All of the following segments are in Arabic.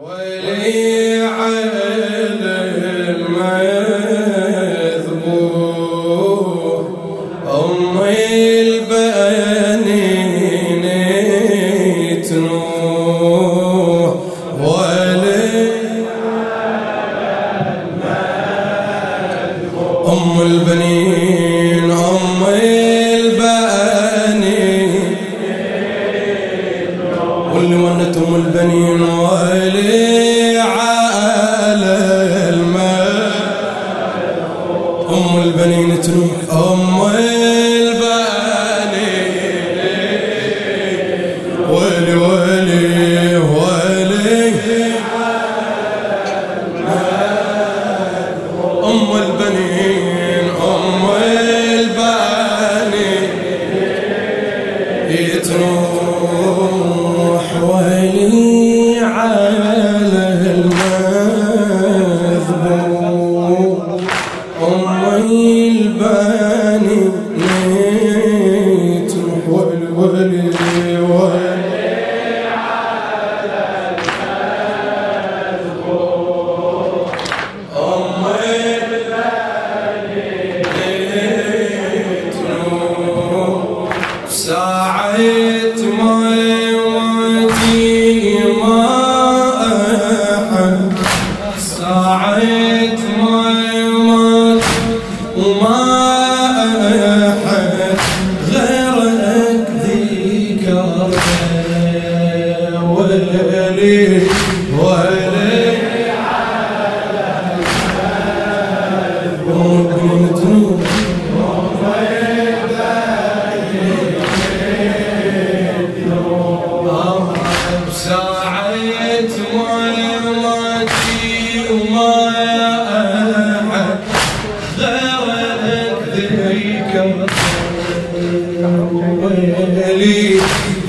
ويلي عين المذبوح أمي البنين تنوح ولي أم البنين أم البنين البنين أم ولي ولي ما ماتي وما أحد غيرك ذيك ولي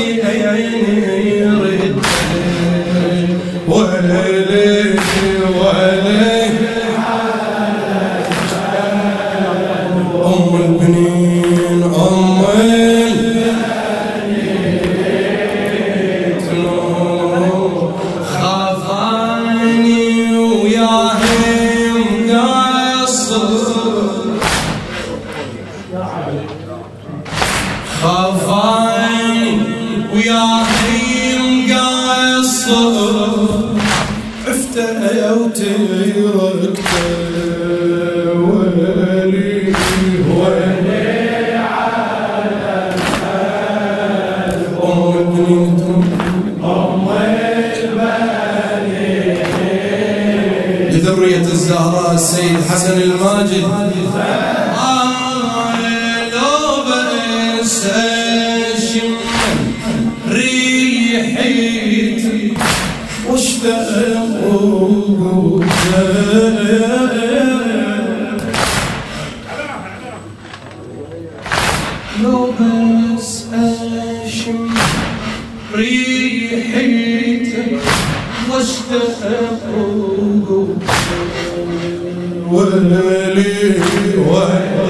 العيم ياتي نعم وياهم قصر عفته وتركته ويلي ويلي أم البنين لذرية الزهراء السيد حسن الماجد. آه لو بس بس أشم ريحتي واشتاق ولي ولي أم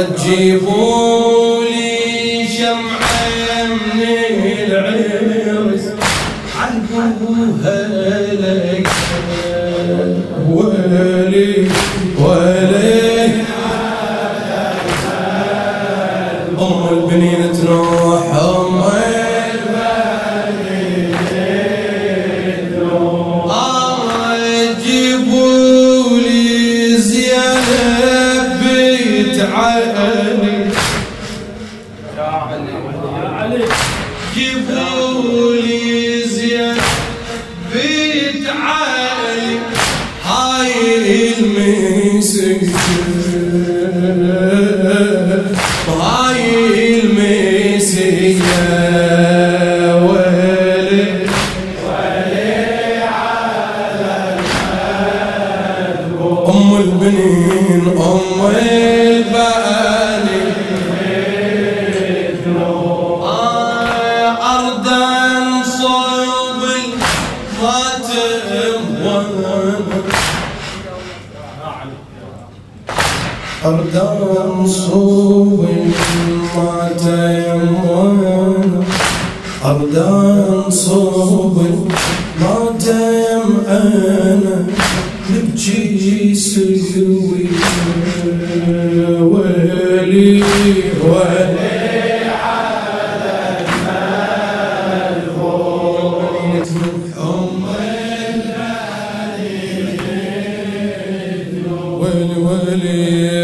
البنين قالت جيبوا لي شمعة من العرس. وهلك ولي ولي أم البنين تروح بيت علي جيبوا لي زينب بيت علي هاي المسك أرضا صوب ما تيمون أرضا صوب ما تيم أنا نبكي سوي ويلي ويلي ولي